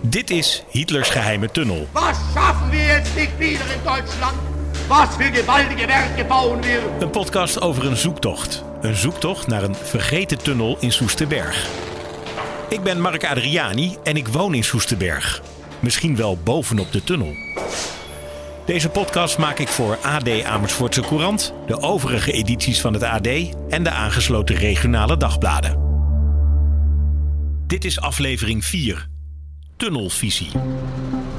Dit is Hitlers geheime tunnel. Was schaffen wir jetzt nicht wieder in Deutschland? Was für gewaltige Werke bauen wir? Een podcast over een zoektocht. Een zoektocht naar een vergeten tunnel in Soesterberg. Ik ben Mark Adriani en ik woon in Soesterberg. Misschien wel bovenop de tunnel. Deze podcast maak ik voor AD Amersfoortse Courant, de overige edities van het AD en de aangesloten regionale dagbladen. Dit is aflevering 4. Tunnelvisie.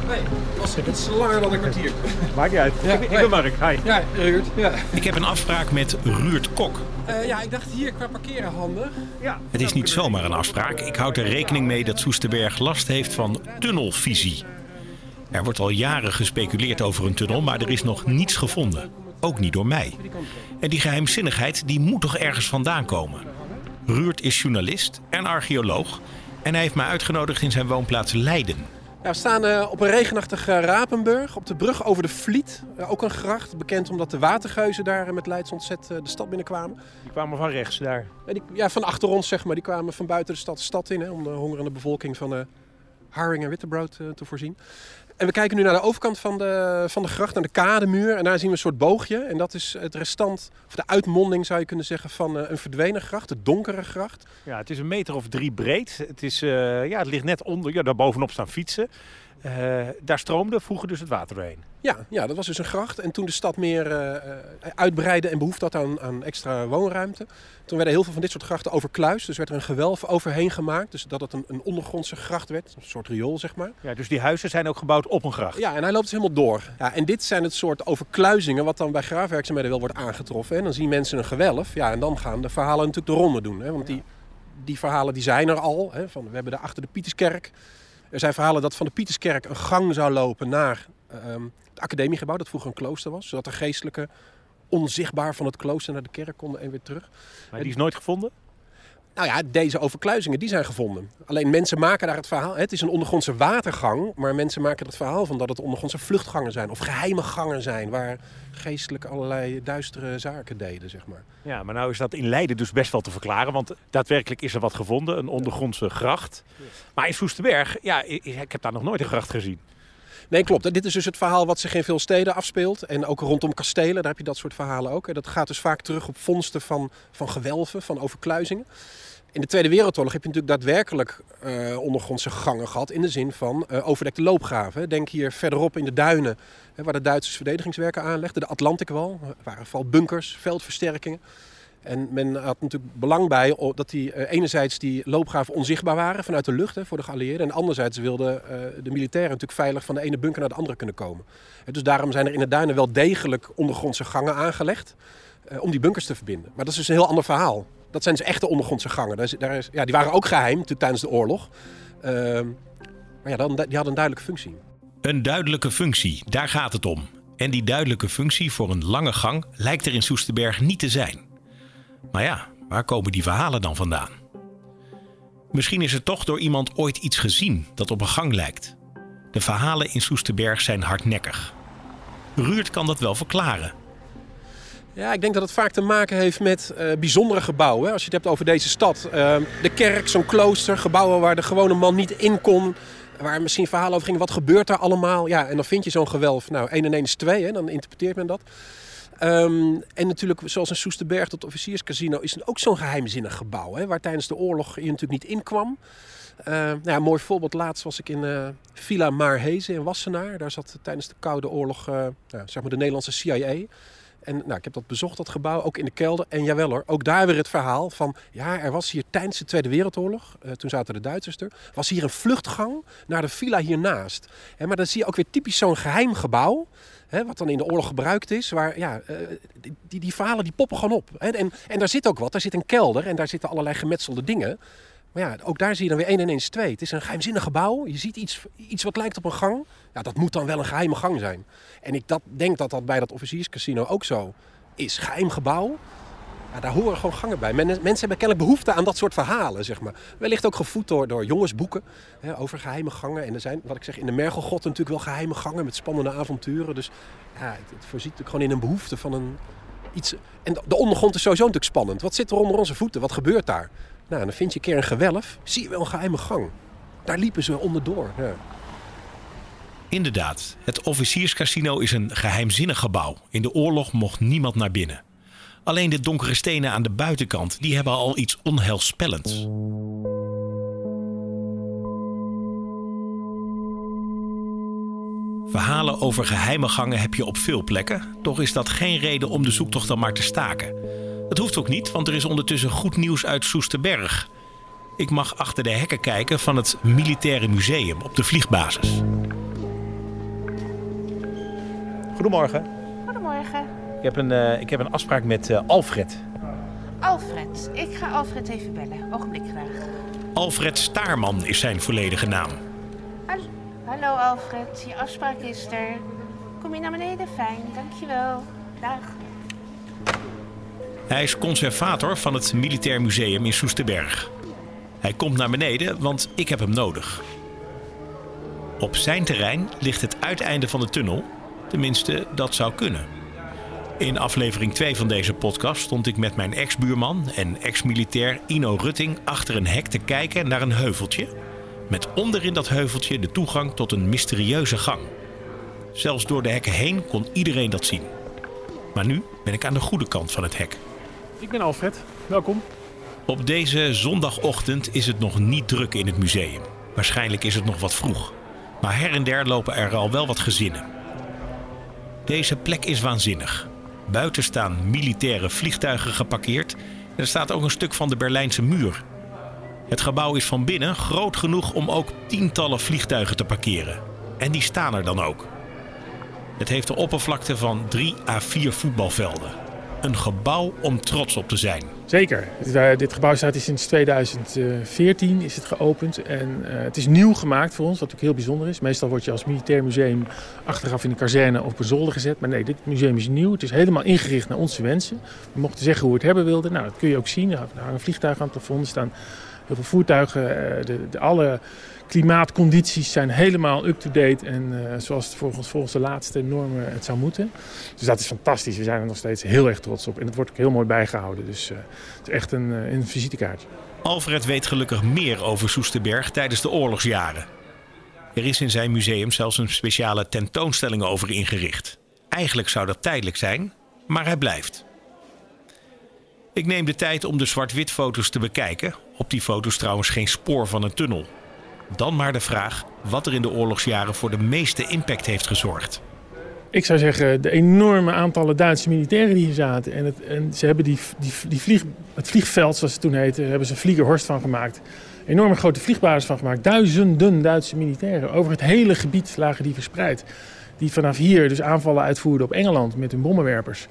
Nee, was het is langer dan een kwartier. Maakt niet uit. Ja, ik, ik ben Mark. Hi. Ja, Ruurt. Ja. Ik heb een afspraak met Ruurt Kok. Eh, ja, ik dacht hier qua parkeren handig. Ja. Het is niet zomaar een afspraak. Ik houd er rekening mee dat Soesterberg last heeft van tunnelvisie. Er wordt al jaren gespeculeerd over een tunnel, maar er is nog niets gevonden. Ook niet door mij. En die geheimzinnigheid die moet toch ergens vandaan komen. Ruurt is journalist en archeoloog. En hij heeft mij uitgenodigd in zijn woonplaats Leiden. Ja, we staan eh, op een regenachtige Rapenburg, op de brug over de Vliet. Eh, ook een gracht, bekend omdat de watergeuzen daar eh, met Leids ontzet eh, de stad binnenkwamen. Die kwamen van rechts daar. Ja, die, ja, van achter ons zeg maar, die kwamen van buiten de stad de stad in, hè, om de hongerende bevolking van eh haring en wittebrood eh, te voorzien. En we kijken nu naar de overkant van de, van de gracht, naar de kademuur. En daar zien we een soort boogje. En dat is het restant, of de uitmonding zou je kunnen zeggen, van eh, een verdwenen gracht. De donkere gracht. Ja, het is een meter of drie breed. Het, is, eh, ja, het ligt net onder. Ja, daar bovenop staan fietsen. Eh, daar stroomde vroeger dus het water doorheen. Ja, ja, dat was dus een gracht. En toen de stad meer eh, uitbreidde en behoefte had aan, aan extra woonruimte, toen werden heel veel van dit soort grachten overkluist. Dus werd er een gewelf overheen gemaakt. Dus dat het een, een ondergrondse gracht werd, een soort riool zeg maar. Ja, dus die huizen zijn ook gebouwd op een gracht. Ja, en hij loopt dus helemaal door. Ja, en dit zijn het soort overkluizingen wat dan bij graafwerkzaamheden wel wordt aangetroffen. En dan zien mensen een gewelf. Ja, en dan gaan de verhalen natuurlijk de ronde doen. Hè? Want die, die verhalen die zijn er al. Hè? Van, we hebben daar achter de Pieterskerk. Er zijn verhalen dat van de Pieterskerk een gang zou lopen naar ehm, het academiegebouw. Dat vroeger een klooster was. Zodat de geestelijke onzichtbaar van het klooster naar de kerk konden en weer terug. Maar die is nooit gevonden. Nou ja, deze overkluizingen die zijn gevonden. Alleen mensen maken daar het verhaal. Het is een ondergrondse watergang, maar mensen maken er het verhaal van dat het ondergrondse vluchtgangen zijn of geheime gangen zijn waar geestelijk allerlei duistere zaken deden, zeg maar. Ja, maar nou is dat in Leiden dus best wel te verklaren. Want daadwerkelijk is er wat gevonden. Een ondergrondse gracht. Maar in Soesterberg, ja, ik, ik heb daar nog nooit een gracht gezien. Nee, klopt. Dit is dus het verhaal wat zich in veel steden afspeelt. En ook rondom kastelen, daar heb je dat soort verhalen ook. Dat gaat dus vaak terug op vondsten van, van gewelven, van overkluizingen. In de Tweede Wereldoorlog heb je natuurlijk daadwerkelijk eh, ondergrondse gangen gehad. In de zin van eh, overdekte loopgraven. Denk hier verderop in de duinen, hè, waar de Duitsers verdedigingswerken aanlegden. De Atlantikwal, er waren bunkers, veldversterkingen. En men had natuurlijk belang bij dat die eh, enerzijds die loopgraven onzichtbaar waren vanuit de lucht hè, voor de geallieerden. En anderzijds wilden eh, de militairen natuurlijk veilig van de ene bunker naar de andere kunnen komen. Dus daarom zijn er in de duinen wel degelijk ondergrondse gangen aangelegd eh, om die bunkers te verbinden. Maar dat is dus een heel ander verhaal. Dat zijn dus echte ondergrondse gangen. Daar is, ja, die waren ook geheim tijdens de oorlog. Ehm, maar ja, dan, die hadden een duidelijke functie. Een duidelijke functie, daar gaat het om. En die duidelijke functie voor een lange gang lijkt er in Soesterberg niet te zijn. Maar ja, waar komen die verhalen dan vandaan? Misschien is er toch door iemand ooit iets gezien dat op een gang lijkt. De verhalen in Soesterberg zijn hardnekkig. Ruurt kan dat wel verklaren. Ja, ik denk dat het vaak te maken heeft met eh, bijzondere gebouwen. Als je het hebt over deze stad. Ehm, de kerk, zo'n klooster, gebouwen waar de gewone man niet in kon. Waar misschien verhalen over gingen. Wat gebeurt daar allemaal? Ja, en dan vind je zo'n gewelf. Nou, 1 en 1 is 2, hè, dan interpreteert men dat. Ehm, en natuurlijk, zoals in Soesterberg, dat officierscasino, is ook zo'n geheimzinnig gebouw. Hè, waar tijdens de oorlog je natuurlijk niet in kwam. Eh, nou ja, mooi voorbeeld. Laatst was ik in eh, Villa Maarhezen in Wassenaar. Daar zat tijdens de Koude Oorlog eh, ja, zeg maar de Nederlandse CIA. En nou, ik heb dat bezocht, dat gebouw, ook in de kelder. En jawel hoor, ook daar weer het verhaal van... Ja, er was hier tijdens de Tweede Wereldoorlog, eh, toen zaten de Duitsers er... was hier een vluchtgang naar de villa hiernaast. Hè, maar dan zie je ook weer typisch zo'n geheim gebouw... Hè, wat dan in de oorlog gebruikt is. Waar, ja, eh, die, die, die verhalen die poppen gewoon op. Hè. En, en daar zit ook wat, daar zit een kelder en daar zitten allerlei gemetselde dingen... Ja, ook daar zie je dan weer 1 en 1 is 2. Het is een geheimzinnig gebouw. Je ziet iets, iets wat lijkt op een gang. Ja, dat moet dan wel een geheime gang zijn. En ik dat, denk dat dat bij dat officierscasino ook zo is. Geheim gebouw. Ja, daar horen gewoon gangen bij. Men- mensen hebben kennelijk behoefte aan dat soort verhalen, zeg maar. Wellicht ook gevoed door, door jongensboeken hè, over geheime gangen. En er zijn, wat ik zeg, in de Mergelgod natuurlijk wel geheime gangen met spannende avonturen. Dus ja, het, het voorziet natuurlijk gewoon in een behoefte van een iets. En de ondergrond is sowieso natuurlijk spannend. Wat zit er onder onze voeten? Wat gebeurt daar? Nou, dan vind je een keer een gewelf. Zie je wel een geheime gang. Daar liepen ze onderdoor. Ja. Inderdaad, het officierscasino is een geheimzinnig gebouw. In de oorlog mocht niemand naar binnen. Alleen de donkere stenen aan de buitenkant, die hebben al iets onheilspellends. Verhalen over geheime gangen heb je op veel plekken. Toch is dat geen reden om de zoektocht dan maar te staken. Dat hoeft ook niet, want er is ondertussen goed nieuws uit Soesterberg. Ik mag achter de hekken kijken van het Militaire Museum op de vliegbasis. Goedemorgen. Goedemorgen. Ik heb een, eh, ik heb een afspraak met eh, Alfred. Alfred. Ik ga Alfred even bellen. Ogenblik graag. Alfred Staarman is zijn volledige naam. Hallo, Hallo Alfred, je afspraak is er. Kom je naar beneden? Fijn, dankjewel. Dag. Hij is conservator van het Militair Museum in Soesterberg. Hij komt naar beneden, want ik heb hem nodig. Op zijn terrein ligt het uiteinde van de tunnel. Tenminste, dat zou kunnen. In aflevering 2 van deze podcast stond ik met mijn ex-buurman en ex-militair Ino Rutting achter een hek te kijken naar een heuveltje. Met onderin dat heuveltje de toegang tot een mysterieuze gang. Zelfs door de hekken heen kon iedereen dat zien. Maar nu ben ik aan de goede kant van het hek. Ik ben Alfred. Welkom. Op deze zondagochtend is het nog niet druk in het museum. Waarschijnlijk is het nog wat vroeg. Maar her en der lopen er al wel wat gezinnen. Deze plek is waanzinnig. Buiten staan militaire vliegtuigen geparkeerd. En er staat ook een stuk van de Berlijnse muur. Het gebouw is van binnen groot genoeg om ook tientallen vliegtuigen te parkeren. En die staan er dan ook. Het heeft een oppervlakte van 3 à 4 voetbalvelden. Een gebouw om trots op te zijn. Zeker. Dit, eh, dit gebouw staat sinds 2014 is het geopend. En eh, het is nieuw gemaakt voor ons, wat ook heel bijzonder is. Meestal word je als militair museum achteraf in de kazerne op een zolder gezet. Maar nee, dit museum is nieuw. Het is helemaal ingericht naar onze wensen. We mochten zeggen hoe we het hebben wilden. Nou, dat kun je ook zien. Er hangen vliegtuigen aan het plafond. Er staan heel veel voertuigen. eh, De, de, alle klimaatcondities zijn helemaal up-to-date. En eh, zoals het volgens, volgens de laatste normen het zou moeten. Dus dat is fantastisch. We zijn er nog steeds heel erg trots op. En het wordt ook heel mooi bijgehouden. Dus eh, het is echt een, eh, een visitekaartje. Alfred weet gelukkig meer over Soesterberg tijdens de oorlogsjaren. Er is in zijn museum zelfs een speciale tentoonstelling over ingericht. Eigenlijk zou dat tijdelijk zijn, maar hij blijft. Ik neem de tijd om de zwart-wit foto's te bekijken. Op die foto's trouwens geen spoor van een tunnel. Dan maar de vraag wat er in de oorlogsjaren voor de meeste impact heeft gezorgd. Ik zou zeggen, de enorme aantallen Duitse militairen die hier zaten. En, het, en ze hebben die, die, die vlieg, het vliegveld, zoals het toen heette, hebben ze Vliegerhorst van gemaakt. Enorme grote vliegbasis van gemaakt. Duizenden Duitse militairen. Over het hele gebied lagen die verspreid. Die vanaf hier dus aanvallen uitvoerden op Engeland met hun bommenwerpers.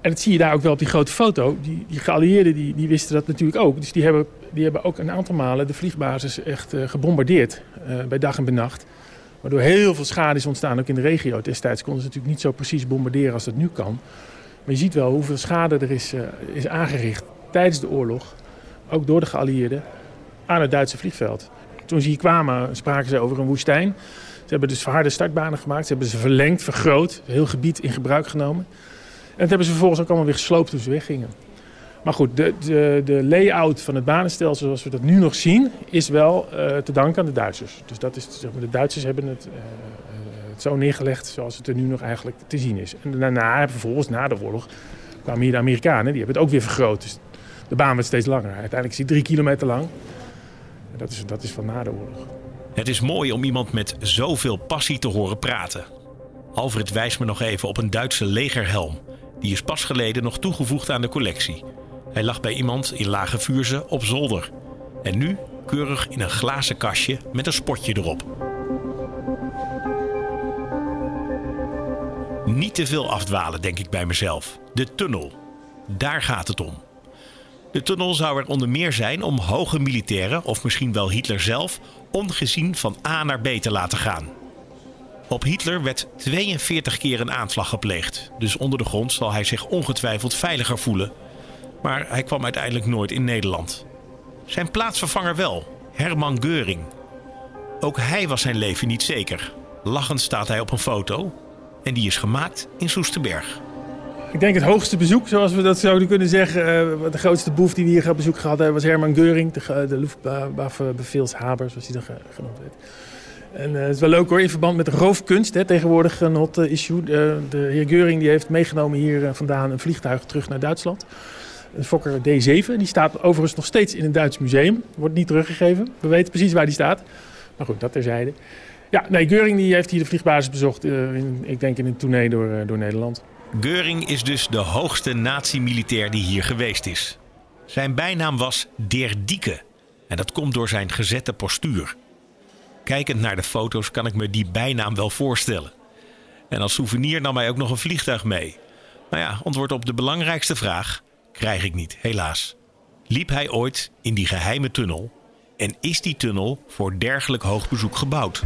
En dat zie je daar ook wel op die grote foto. Die, die geallieerden die, die wisten dat natuurlijk ook. Dus die hebben, die hebben ook een aantal malen de vliegbasis echt uh, gebombardeerd. Uh, bij dag en bij nacht. Waardoor heel veel schade is ontstaan, ook in de regio. Destijds konden ze natuurlijk niet zo precies bombarderen als dat nu kan. Maar je ziet wel hoeveel schade er is, uh, is aangericht tijdens de oorlog. Ook door de geallieerden aan het Duitse vliegveld. Toen ze hier kwamen spraken ze over een woestijn. Ze hebben dus verharde startbanen gemaakt. Ze hebben ze verlengd, vergroot. Heel gebied in gebruik genomen. En dat hebben ze vervolgens ook allemaal weer gesloopt toen ze weggingen. Maar goed, de, de, de layout van het banenstelsel zoals we dat nu nog zien, is wel uh, te danken aan de Duitsers. Dus dat is, zeg maar, de Duitsers hebben het, uh, het zo neergelegd zoals het er nu nog eigenlijk te zien is. En daarna, vervolgens na de oorlog, kwamen hier de Amerikanen, die hebben het ook weer vergroot. Dus de baan werd steeds langer. Uiteindelijk is die drie kilometer lang. Dat is, dat is van na de oorlog. Het is mooi om iemand met zoveel passie te horen praten. Alfred wijst me nog even op een Duitse legerhelm. Die is pas geleden nog toegevoegd aan de collectie. Hij lag bij iemand in Lage Vuurze op zolder. En nu keurig in een glazen kastje met een spotje erop. Niet te veel afdwalen, denk ik bij mezelf. De tunnel. Daar gaat het om. De tunnel zou er onder meer zijn om hoge militairen, of misschien wel Hitler zelf, ongezien van A naar B te laten gaan. Op Hitler werd 42 keer een aanslag gepleegd, dus onder de grond zal hij zich ongetwijfeld veiliger voelen. Maar hij kwam uiteindelijk nooit in Nederland. Zijn plaatsvervanger wel, Herman Geuring. Ook hij was zijn leven niet zeker. Lachend staat hij op een foto en die is gemaakt in Soesterberg. ik denk het hoogste bezoek, zoals we dat zouden kunnen zeggen. Uh, de grootste boef die we hier bezoek gehad hebben was Herman Geuring, de, de Luftwaffenbefehlshaber, zoals hij dan genoemd werd. En uh, het is wel leuk hoor, in verband met roofkunst, hè, tegenwoordig een hot issue. De, de heer Geuring die heeft meegenomen hier vandaan een vliegtuig terug naar Duitsland. Een Fokker D7. Die staat overigens nog steeds in een Duits museum. Wordt niet teruggegeven. We weten precies waar die staat. Maar goed, dat terzijde. Ja, nee, Geuring die heeft hier de vliegbasis bezocht. In, ik denk in een tournee door, door Nederland. Geuring is dus de hoogste nazi-militair die hier geweest is. Zijn bijnaam was Der Dieke. En dat komt door zijn gezette postuur. Kijkend naar de foto's kan ik me die bijnaam wel voorstellen. En als souvenir nam hij ook nog een vliegtuig mee. Maar ja, antwoord op de belangrijkste vraag krijg ik niet, helaas. Liep hij ooit in die geheime tunnel? En is die tunnel voor dergelijk hoog bezoek gebouwd?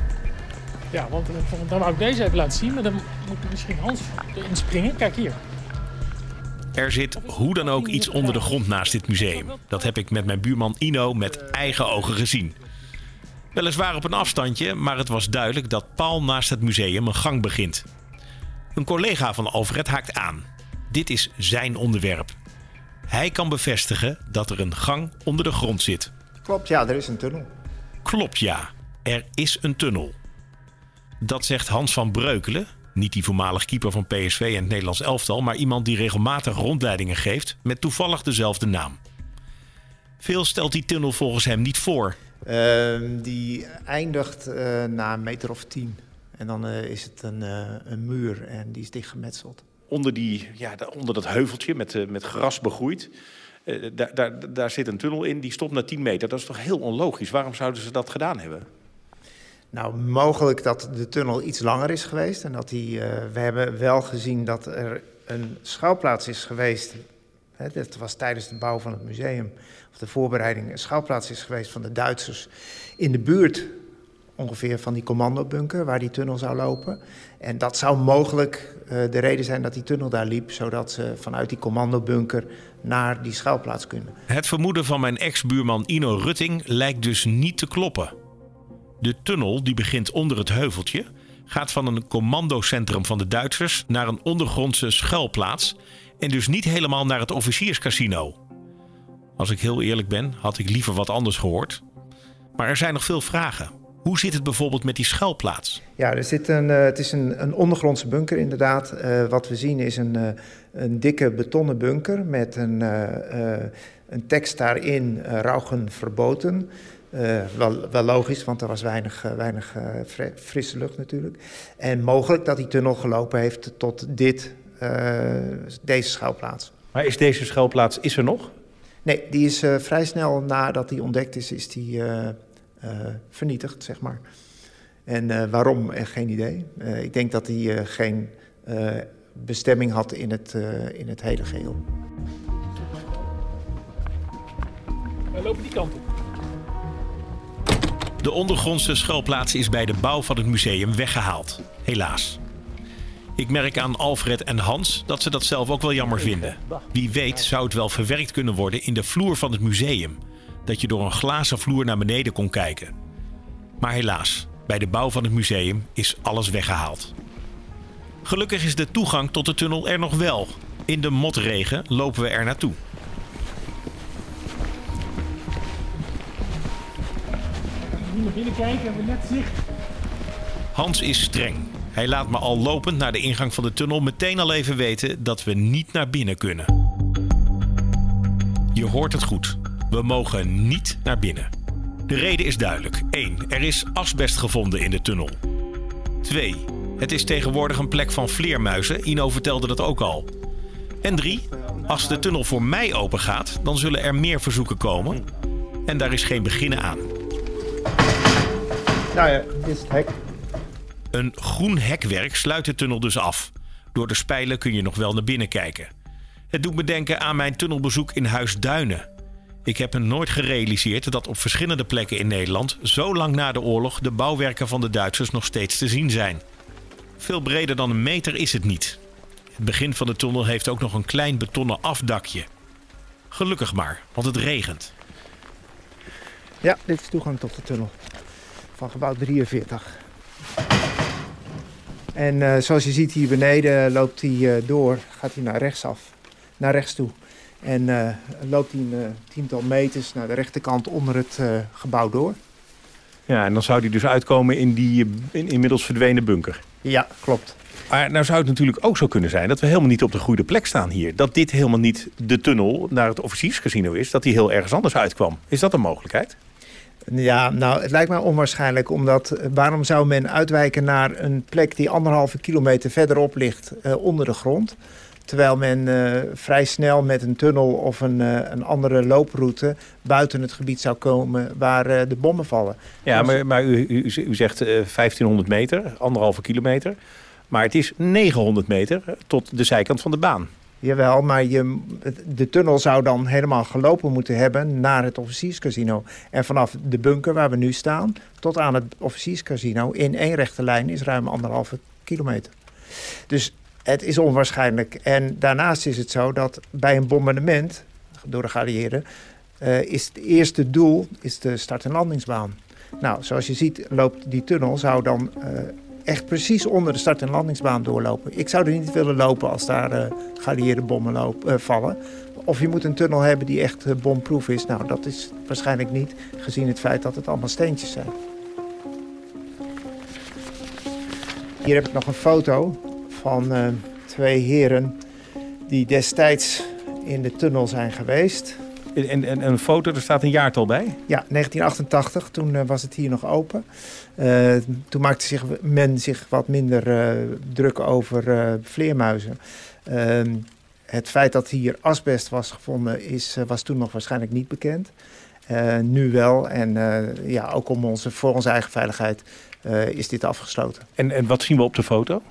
Ja, want dan wou ik deze even laten zien, maar dan moet ik misschien Hans inspringen. Kijk hier. Er zit hoe dan ook iets onder de grond naast dit museum. Dat heb ik met mijn buurman Ino met eigen ogen gezien. Weliswaar op een afstandje, maar het was duidelijk dat Paul naast het museum een gang begint. Een collega van Alfred haakt aan. Dit is zijn onderwerp. Hij kan bevestigen dat er een gang onder de grond zit. Klopt, ja, er is een tunnel. Klopt, ja. Er is een tunnel. Dat zegt Hans van Breukelen, niet die voormalig keeper van PSV en het Nederlands elftal, maar iemand die regelmatig rondleidingen geeft met toevallig dezelfde naam. Veel stelt die tunnel volgens hem niet voor. Uh, die eindigt uh, na een meter of tien. En dan uh, is het een, uh, een, muur en die is dichtgemetseld. Onder, die, ja, onder dat heuveltje met, met gras begroeid. daar, daar, daar zit een tunnel in, die stopt na 10 meter. Dat is toch heel onlogisch? Waarom zouden ze dat gedaan hebben? Nou, mogelijk dat de tunnel iets langer is geweest. En dat die, uh, we hebben wel gezien dat er een schuilplaats is geweest. Dat was tijdens de bouw van het museum, of de voorbereiding, een schuilplaats is geweest van de Duitsers in de buurt ongeveer van die commandobunker waar die tunnel zou lopen. En dat zou mogelijk uh, de reden zijn dat die tunnel daar liep, zodat ze vanuit die commandobunker naar die schuilplaats kunnen. Het vermoeden van mijn ex-buurman Ino Rutting lijkt dus niet te kloppen. De tunnel, die begint onder het heuveltje, gaat van een commandocentrum van de Duitsers naar een ondergrondse schuilplaats en dus niet helemaal naar het officierscasino. Als ik heel eerlijk ben, had ik liever wat anders gehoord. Maar er zijn nog veel vragen. Hoe zit het bijvoorbeeld met die schuilplaats? Ja, er zit een, uh, het is een, een ondergrondse bunker inderdaad. Uh, wat we zien is een, uh, een dikke betonnen bunker met een, een tekst daarin, rauchen verboten. Wel, wel, logisch, want er was weinig, weinig frisse lucht natuurlijk. En mogelijk dat die tunnel gelopen heeft tot dit, deze schuilplaats. Maar is deze schuilplaats, is er nog? Nee, die is vrij snel nadat die ontdekt is, is die vernietigd, zeg maar. En waarom, geen idee. ik denk dat hij geen bestemming had in het, in het hele geheel. We lopen die kant op. De ondergrondse schuilplaats is bij de bouw van het museum weggehaald. Helaas. Ik merk aan Alfred en Hans dat ze dat zelf ook wel jammer vinden. Wie weet zou het wel verwerkt kunnen worden in de vloer van het museum. Dat je door een glazen vloer naar beneden kon kijken. Maar helaas, bij de bouw van het museum is alles weggehaald. Gelukkig is de toegang tot de tunnel er nog wel. In de motregen lopen we er naartoe. Hier naar binnen kijken, hebben we net zicht. Hans is streng. Hij laat me al lopend naar de ingang van de tunnel meteen al even weten dat we niet naar binnen kunnen. Je hoort het goed. We mogen niet naar binnen. De reden is duidelijk. 1. Er is asbest gevonden in de tunnel. 2. Het is tegenwoordig een plek van vleermuizen. Ino vertelde dat ook al. En 3. Als de tunnel voor mij open gaat, dan zullen er meer verzoeken komen. En daar is geen beginnen aan. Nou ja, dit is het hek. Een groen hekwerk sluit de tunnel dus af. Door de spijlen kun je nog wel naar binnen kijken. Het doet me denken aan mijn tunnelbezoek in Huis Duinen. Ik heb me nooit gerealiseerd dat op verschillende plekken in Nederland, zo lang na de oorlog, de bouwwerken van de Duitsers nog steeds te zien zijn. Veel breder dan een meter is het niet. Het begin van de tunnel heeft ook nog een klein betonnen afdakje. Gelukkig maar, want het regent. Ja, dit is toegang tot de tunnel van gebouw 43. En eh, zoals je ziet hier beneden loopt hij eh, door, gaat hij naar rechtsaf, naar rechts toe. En eh, loopt hij een eh, tiental meters naar de rechterkant onder het eh, gebouw door. Ja, en dan zou die dus uitkomen in die eh, in, inmiddels verdwenen bunker. Ja, klopt. Maar nou zou het natuurlijk ook zo kunnen zijn dat we helemaal niet op de goede plek staan hier. Dat dit helemaal niet de tunnel naar het officierscasino is, dat die heel ergens anders uitkwam. Is dat een mogelijkheid? Ja, nou, het lijkt mij onwaarschijnlijk, omdat eh, waarom zou men uitwijken naar een plek die anderhalve kilometer verderop ligt eh, onder de grond? Terwijl men eh, vrij snel met een tunnel of een, een andere looproute buiten het gebied zou komen waar de bommen vallen. Ja, Dus- maar, maar u, u, u zegt eh, 1500 meter, anderhalve kilometer. Maar het is 900 meter tot de zijkant van de baan. Jawel, maar je, de tunnel zou dan helemaal gelopen moeten hebben naar het officierscasino. En vanaf de bunker waar we nu staan tot aan het officierscasino in één rechte lijn is ruim anderhalve kilometer. Dus het is onwaarschijnlijk. En daarnaast is het zo dat bij een bombardement door de geallieerden eh, is het eerste doel is de start- en landingsbaan. Nou, zoals je ziet loopt die tunnel zou dan eh, echt precies onder de start- en landingsbaan doorlopen. Ik zou er niet willen lopen als daar geallieerde bommen loop, eh, vallen. Of je moet een tunnel hebben die echt eh, bomproof is. Nou, dat is waarschijnlijk niet, gezien het feit dat het allemaal steentjes zijn. Hier heb ik nog een foto van twee heren die destijds in de tunnel zijn geweest. En, en, en een foto, er staat een jaartal bij. Ja, 1988, toen eh, was het hier nog open. Eh, toen maakte zich, men zich wat minder eh, druk over vleermuizen. Ehm, het feit dat hier asbest was gevonden is, was toen nog waarschijnlijk niet bekend. Nu wel. En ja, ook om onze, voor onze eigen veiligheid is dit afgesloten. En, en wat zien we op de foto?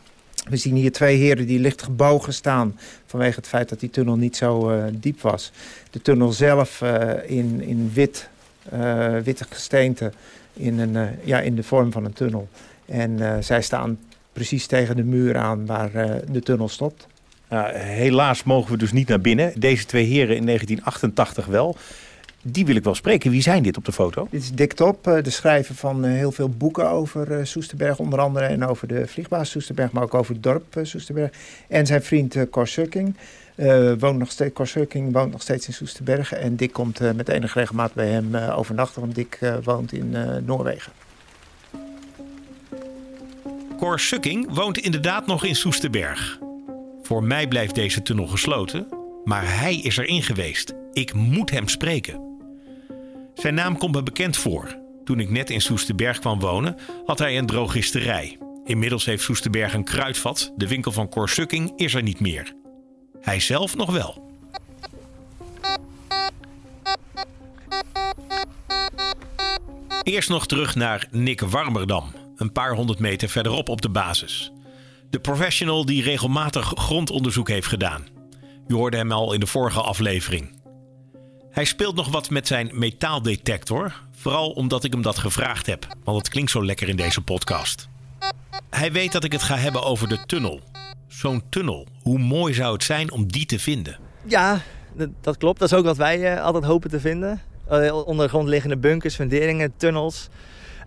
We zien hier twee heren die licht gebogen staan vanwege het feit dat die tunnel niet zo eh, diep was. De tunnel zelf eh, in, in wit, eh, witte gesteente in, een, ja, in de vorm van een tunnel. En zij staan precies tegen de muur aan waar de tunnel stopt. Nou, helaas mogen we dus niet naar binnen. Deze twee heren in 1988 wel. Die wil ik wel spreken. Wie zijn dit op de foto? Dit is Dick Top, eh, de schrijver van eh, heel veel boeken over eh, Soesterberg onder andere. En over de vliegbaas Soesterberg, maar ook over het dorp Soesterberg. En zijn vriend eh, Cor Sukking. eh, woont nog steeds, Cor Sukking woont nog steeds in Soesterberg. En Dick komt eh, met enige regelmaat bij hem eh, overnachten, want Dick eh, woont in eh, Noorwegen. Cor Sukking woont inderdaad nog in Soesterberg. Voor mij blijft deze tunnel gesloten, maar hij is erin geweest. Ik moet hem spreken. Zijn naam komt me bekend voor. Toen ik net in Soesterberg kwam wonen, had hij een drogisterij. Inmiddels heeft Soesterberg een kruidvat. De winkel van Cor Sukking is er niet meer. Hij zelf nog wel. Eerst nog terug naar Nick Warmerdam, een paar honderd meter verderop op de basis. De professional die regelmatig grondonderzoek heeft gedaan. U hoorde hem al in de vorige aflevering. Hij speelt nog wat met zijn metaaldetector, vooral omdat ik hem dat gevraagd heb, want het klinkt zo lekker in deze podcast. Hij weet dat ik het ga hebben over de tunnel. Zo'n tunnel, hoe mooi zou het zijn om die te vinden? Ja, dat, klopt. Dat is ook wat wij eh, altijd hopen te vinden. Uh, onder de grond liggende bunkers, funderingen, tunnels.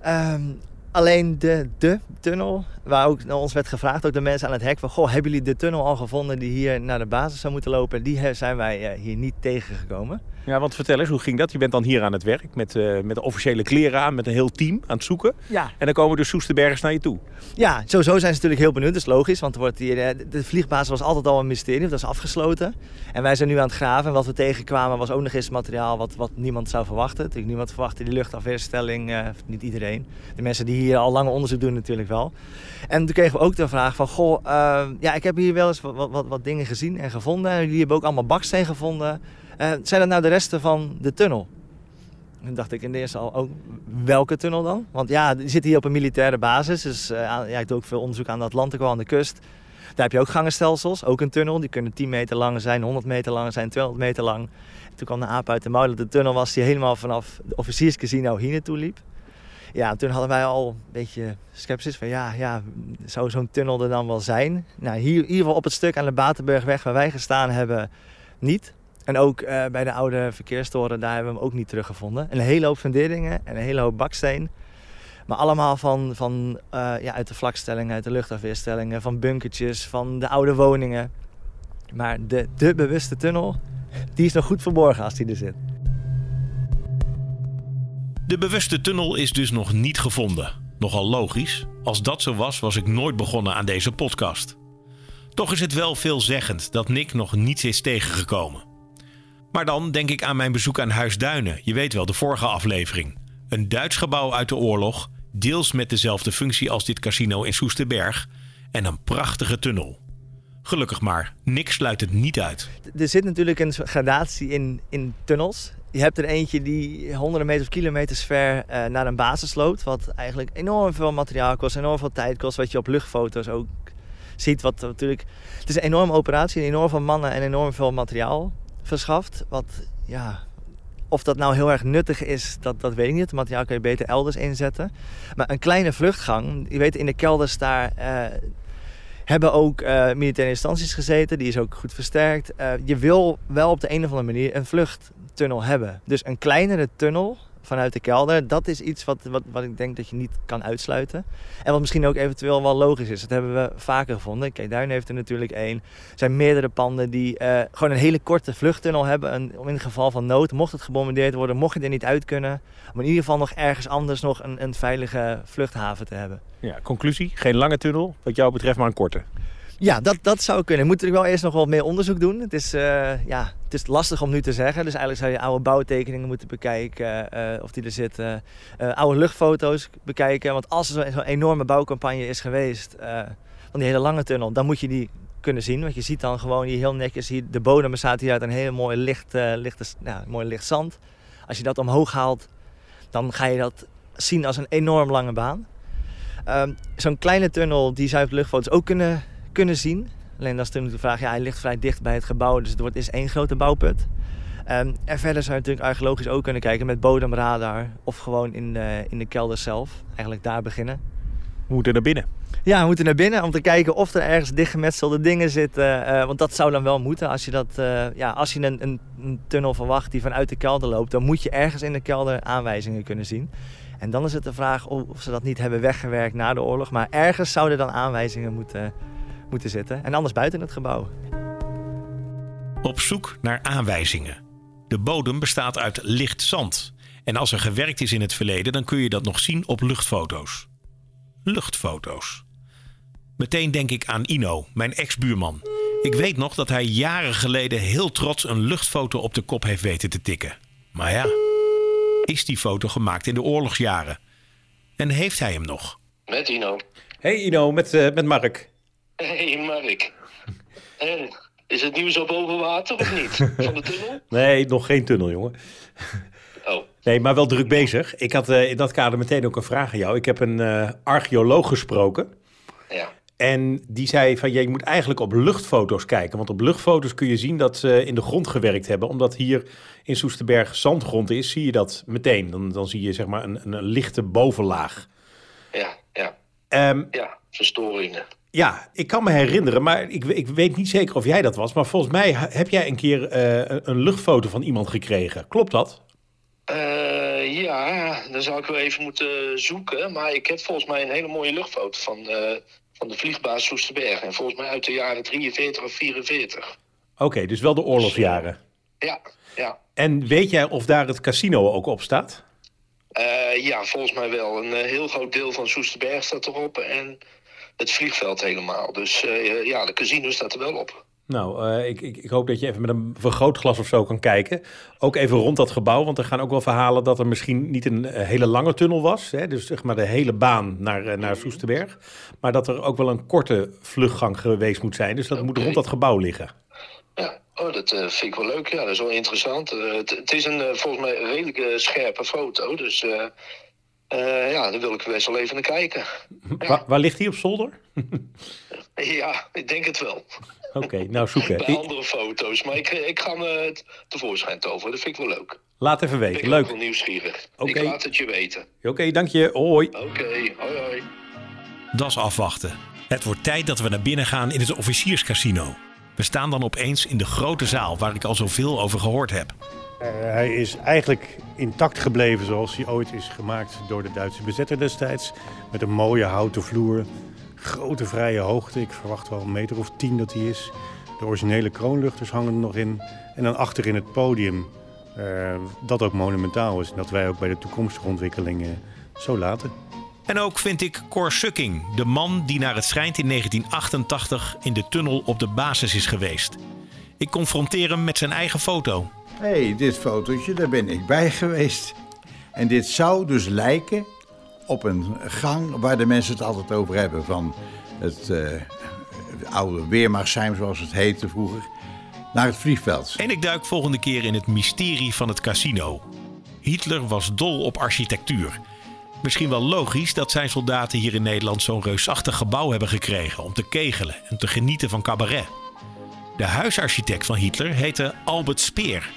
Ehm, alleen de, de tunnel, waar ook naar ons werd gevraagd, ook de mensen aan het hek, van goh, hebben jullie de tunnel al gevonden die hier naar de basis zou moeten lopen? Die he- zijn wij eh, hier niet tegengekomen. Ja, want vertel eens, hoe ging dat? Je bent dan hier aan het werk met, eh, met de officiële kleren aan, met een heel team aan het zoeken. Ja. En dan komen de Soesterbergers naar je toe. Ja, sowieso zijn ze natuurlijk heel benieuwd. Dat is logisch, want er wordt hier, eh, de vliegbasis was altijd al een mysterie. Dat is afgesloten. En wij zijn nu aan het graven. En wat we tegenkwamen was ook nog eens materiaal wat, wat niemand zou verwachten. Natuurlijk, niemand verwachtte die luchtafweerstelling. eh, niet iedereen. De mensen die hier al lange onderzoek doen natuurlijk wel. En toen kregen we ook de vraag van... Goh, ja, ik heb hier wel eens wat, wat, wat, wat dingen gezien en gevonden. En jullie hebben ook allemaal baksteen gevonden. Eh, zijn dat nou de resten van de tunnel? Toen dacht ik in de eerste al, ook welke tunnel dan? Want ja, die zit hier op een militaire basis. Dus aan- ja, ook veel onderzoek aan de Atlantico, aan de kust. Daar heb je ook gangenstelsels, ook een tunnel. Die kunnen 10 meter lang zijn, 100 meter lang zijn, 200 meter lang. Toen kwam de aap uit de mouw dat de tunnel was die helemaal vanaf de officierscasino hier naartoe liep. Ja, en toen hadden wij al een beetje sceptisch van ja, ja zou zo'n tunnel er dan wel zijn? Nou, hier, in ieder geval op het stuk aan de Batenburgweg waar wij gestaan hebben, niet. En ook eh, bij de oude verkeerstoren, daar hebben we hem ook niet teruggevonden. En een hele hoop funderingen en een hele hoop baksteen. Maar allemaal van, van, eh, ja, uit de vlakstellingen, uit de luchtafweerstellingen, van bunkertjes, van de oude woningen. Maar de, de bewuste tunnel, die is nog goed verborgen als die er zit. De bewuste tunnel is dus nog niet gevonden. Nogal logisch. Als dat zo was, was ik nooit begonnen aan deze podcast. Toch is het wel veelzeggend dat Nick nog niets is tegengekomen. Maar dan denk ik aan mijn bezoek aan Huis Duinen. Je weet wel, de vorige aflevering. Een Duits gebouw uit de oorlog, deels met dezelfde functie als dit casino in Soesterberg. En een prachtige tunnel. Gelukkig maar, Nick sluit het niet uit. Er zit natuurlijk een gradatie in, in tunnels. Je hebt er eentje die honderden meters of kilometers ver uh, naar een basis loopt. Wat eigenlijk enorm veel materiaal kost, enorm veel tijd kost. Wat je op luchtfoto's ook ziet. Wat natuurlijk, het is een enorme operatie, enorm veel mannen en enorm veel materiaal verschaft. Wat, ja, of dat nou heel erg nuttig is, dat, dat weet ik niet. Het materiaal kan je beter elders inzetten. Maar een kleine vluchtgang, je weet in de kelders daar... Uh, hebben ook uh, militaire instanties gezeten. Die is ook goed versterkt. Uh, je wil wel op de een of andere manier een vluchttunnel hebben. Dus een kleinere tunnel vanuit de kelder, dat is iets wat, wat, wat ik denk dat je niet kan uitsluiten. En wat misschien ook eventueel wel logisch is. Dat hebben we vaker gevonden. Kijk, Duin heeft er natuurlijk één. Er zijn meerdere panden die uh, gewoon een hele korte vluchttunnel hebben. En in geval van nood, mocht het gebombardeerd worden, mocht je er niet uit kunnen. Om in ieder geval nog ergens anders nog een, een veilige vluchthaven te hebben. Ja, conclusie, geen lange tunnel, wat jou betreft maar een korte. Ja, dat, dat zou kunnen. Moet natuurlijk wel eerst nog wat meer onderzoek doen. Het is, uh, ja, het is lastig om nu te zeggen. Dus eigenlijk zou je oude bouwtekeningen moeten bekijken uh, of die er zitten. Uh, oude luchtfoto's bekijken. Want als er zo'n enorme bouwcampagne is geweest van die hele lange tunnel, dan moet je die kunnen zien. Want je ziet dan gewoon hier heel netjes, hier, de bodem bestaat hier uit een heel mooi licht, licht, ja, mooi licht zand. Als je dat omhoog haalt, dan ga je dat zien als een enorm lange baan. Ehm, zo'n kleine tunnel, die zou je luchtfoto's ook kunnen kunnen zien. Alleen dat is natuurlijk de vraag, ja, hij ligt vrij dicht bij het gebouw, dus het wordt, is één grote bouwput. Um, en verder zou je natuurlijk archeologisch ook kunnen kijken met bodemradar of gewoon in de, in de kelder zelf. Eigenlijk daar beginnen. We moeten naar binnen. Ja, we moeten naar binnen om te kijken of er ergens dichtgemetselde dingen zitten. Uh, want dat zou dan wel moeten. Als je, dat, uh, ja, als je een, een, een, tunnel verwacht die vanuit de kelder loopt, dan moet je ergens in de kelder aanwijzingen kunnen zien. En dan is het de vraag of, of ze dat niet hebben weggewerkt na de oorlog. Maar ergens zouden dan aanwijzingen moeten, moeten zitten. En anders buiten het gebouw. Op zoek naar aanwijzingen. De bodem bestaat uit licht zand. En als er gewerkt is in het verleden, dan kun je dat nog zien op luchtfoto's. Luchtfoto's. Meteen denk ik aan Ino, mijn ex-buurman. Ik weet nog dat hij jaren geleden heel trots een luchtfoto op de kop heeft weten te tikken. Maar ja, is die foto gemaakt in de oorlogsjaren? En heeft hij hem nog? Met Ino. Hey Ino, met, uh, met Mark. Hé, hey Mark. Is het nieuws op boven water of niet? Van de tunnel? Nee, nog geen tunnel, jongen. Oh. Nee, maar wel druk bezig. Ik had uh, in dat kader meteen ook een vraag aan jou. Ik heb een uh, archeoloog gesproken. Ja. En die zei van, je moet eigenlijk op luchtfoto's kijken. Want op luchtfoto's kun je zien dat ze in de grond gewerkt hebben. Omdat hier in Soesterberg zandgrond is, zie je dat meteen. Dan, dan zie je zeg maar een, een lichte bovenlaag. Ja, ja. Um, ja, verstoringen. Ja, ik kan me herinneren, maar ik, ik, weet niet zeker of jij dat was. Maar volgens mij heb jij een keer uh, een luchtfoto van iemand gekregen. Klopt dat? Uh, ja, dan zou ik wel even moeten zoeken. Maar ik heb volgens mij een hele mooie luchtfoto van, uh, van de vliegbaas Soesterberg. En volgens mij uit de jaren 43 of 44. Oké, okay, dus wel de oorlogsjaren. Ja, ja. En weet jij of daar het casino ook op staat? Ja, volgens mij wel. Een heel groot deel van Soesterberg staat erop. En het vliegveld helemaal. Dus uh, ja, de casino staat er wel op. Nou, uh, ik, ik, ik, hoop dat je even met een vergrootglas of zo kan kijken. Ook even rond dat gebouw, want er gaan ook wel verhalen dat er misschien niet een hele lange tunnel was. Hè, dus zeg maar de hele baan naar, naar Soesterberg. Maar dat er ook wel een korte vluchtgang geweest moet zijn. Dus dat okay. moet rond dat gebouw liggen. Ja, oh, dat uh, vind ik wel leuk. Ja, dat is wel interessant. Uh, het, het, is een volgens mij een redelijk scherpe foto. Dus uh, ja, daar wil ik best wel even naar kijken. Ja. Waar, waar, ligt hij op zolder? ja, ik denk het wel. Oké, okay, nou zoeken. Bij andere foto's, maar ik, ik ga me het tevoorschijn toveren. Dat vind ik wel leuk. Laat even weten, ik ben leuk. Ik wel nieuwsgierig. Okay. Ik laat het je weten. Oké, okay, dank je. Hoi. Oké, okay, hoi hoi. Dat is afwachten. Het wordt tijd dat we naar binnen gaan in het officierscasino. We staan dan opeens in de grote zaal waar ik al zoveel over gehoord heb. Uh, hij is eigenlijk intact gebleven zoals hij ooit is gemaakt door de Duitse bezetter destijds. Met een mooie houten vloer, grote vrije hoogte. Ik verwacht wel een meter of tien dat hij is. De originele kroonluchters hangen er nog in. En dan achter in het podium, uh, dat ook monumentaal is. Dat wij ook bij de toekomstige ontwikkelingen zo laten. En ook vind ik Cor Sukking, de man die naar het schijnt in 1988 in de tunnel op de basis is geweest. Ik confronteer hem met zijn eigen foto. Hey, dit fotootje, daar ben ik bij geweest. En dit zou dus lijken op een gang waar de mensen het altijd over hebben. Van het, het oude Weermachtsheim, zoals het heette vroeger, naar het vliegveld. En ik duik volgende keer in het mysterie van het casino. Hitler was dol op architectuur. Misschien wel logisch dat zijn soldaten hier in Nederland zo'n reusachtig gebouw hebben gekregen om te kegelen en te genieten van cabaret. De huisarchitect van Hitler heette Albert Speer.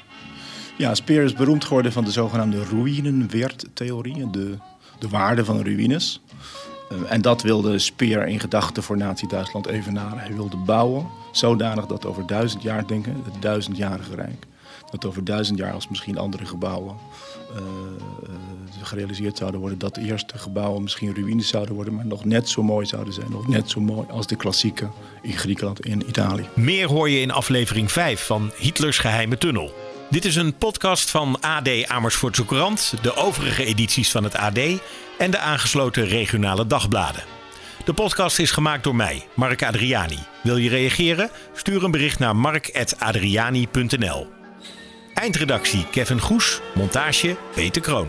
Ja, Speer is beroemd geworden van de zogenaamde ruïnenwerttheorie, de, de waarde van ruïnes. Uh, en dat wilde Speer in gedachten voor Nazi-Duitsland evenaren. Hij wilde bouwen zodanig dat over duizend jaar denken, het duizendjarige rijk, dat over duizend jaar als misschien andere gebouwen uh, gerealiseerd zouden worden. Dat de eerste gebouwen misschien ruïnes zouden worden, maar nog net zo mooi zouden zijn. Nog net zo mooi als de klassieke in Griekenland en Italië. Meer hoor je in aflevering 5 van Hitlers geheime tunnel. Dit is een podcast van AD Amersfoortse Courant, de overige edities van het AD en de aangesloten regionale dagbladen. De podcast is gemaakt door mij, Mark Adriani. Wil je reageren? Stuur een bericht naar mark.adriani.nl. Eindredactie Kevin Goes, montage Peter Kroon.